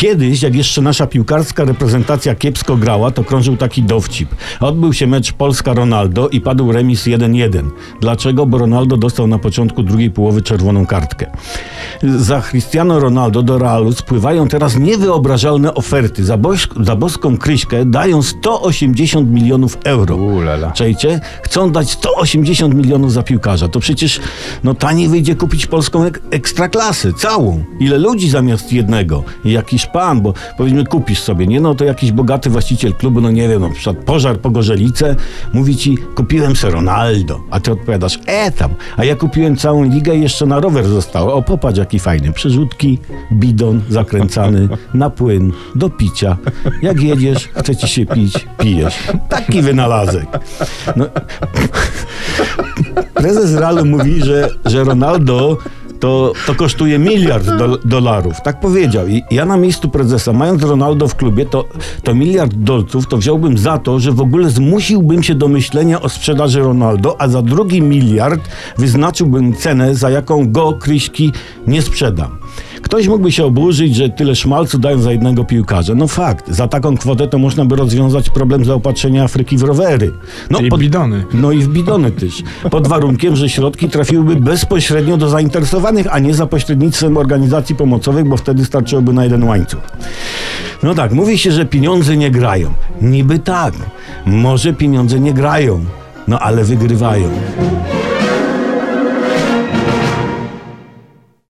Kiedyś, jak jeszcze nasza piłkarska reprezentacja kiepsko grała, to krążył taki dowcip. Odbył się mecz Polska-Ronaldo i padł remis 1-1. Dlaczego? Bo Ronaldo dostał na początku drugiej połowy czerwoną kartkę. Za Cristiano Ronaldo do Realu spływają teraz niewyobrażalne oferty. Za, boś- za boską kryśkę dają 180 milionów euro. Ulala. Czajcie? Chcą dać 180 milionów za piłkarza. To przecież no taniej wyjdzie kupić polską ek- ekstraklasę, całą. Ile ludzi zamiast jednego? Jakiś pan, bo powiedzmy kupisz sobie, nie? No to jakiś bogaty właściciel klubu, no nie wiem, na przykład pożar po Gorzelice, mówi ci, kupiłem se Ronaldo, a ty odpowiadasz, e tam, a ja kupiłem całą ligę i jeszcze na rower zostało. O, popatrz jaki fajny. Przerzutki, bidon zakręcany, na płyn, do picia. Jak jedziesz, chce ci się pić, pijesz. Taki wynalazek. No, Prezes Realu mówi, że, że Ronaldo to, to kosztuje miliard do, dolarów. Tak powiedział. I ja na miejscu prezesa, mając Ronaldo w klubie, to, to miliard dolców to wziąłbym za to, że w ogóle zmusiłbym się do myślenia o sprzedaży Ronaldo, a za drugi miliard wyznaczyłbym cenę, za jaką go Kryśki nie sprzedam. Ktoś mógłby się oburzyć, że tyle szmalcu dają za jednego piłkarza. No fakt, za taką kwotę to można by rozwiązać problem zaopatrzenia Afryki w rowery. No, Czyli bidony. no i w bidony też. Pod warunkiem, że środki trafiłyby bezpośrednio do zainteresowanych, a nie za pośrednictwem organizacji pomocowych, bo wtedy starczyłoby na jeden łańcuch. No tak, mówi się, że pieniądze nie grają. Niby tak. Może pieniądze nie grają, no ale wygrywają.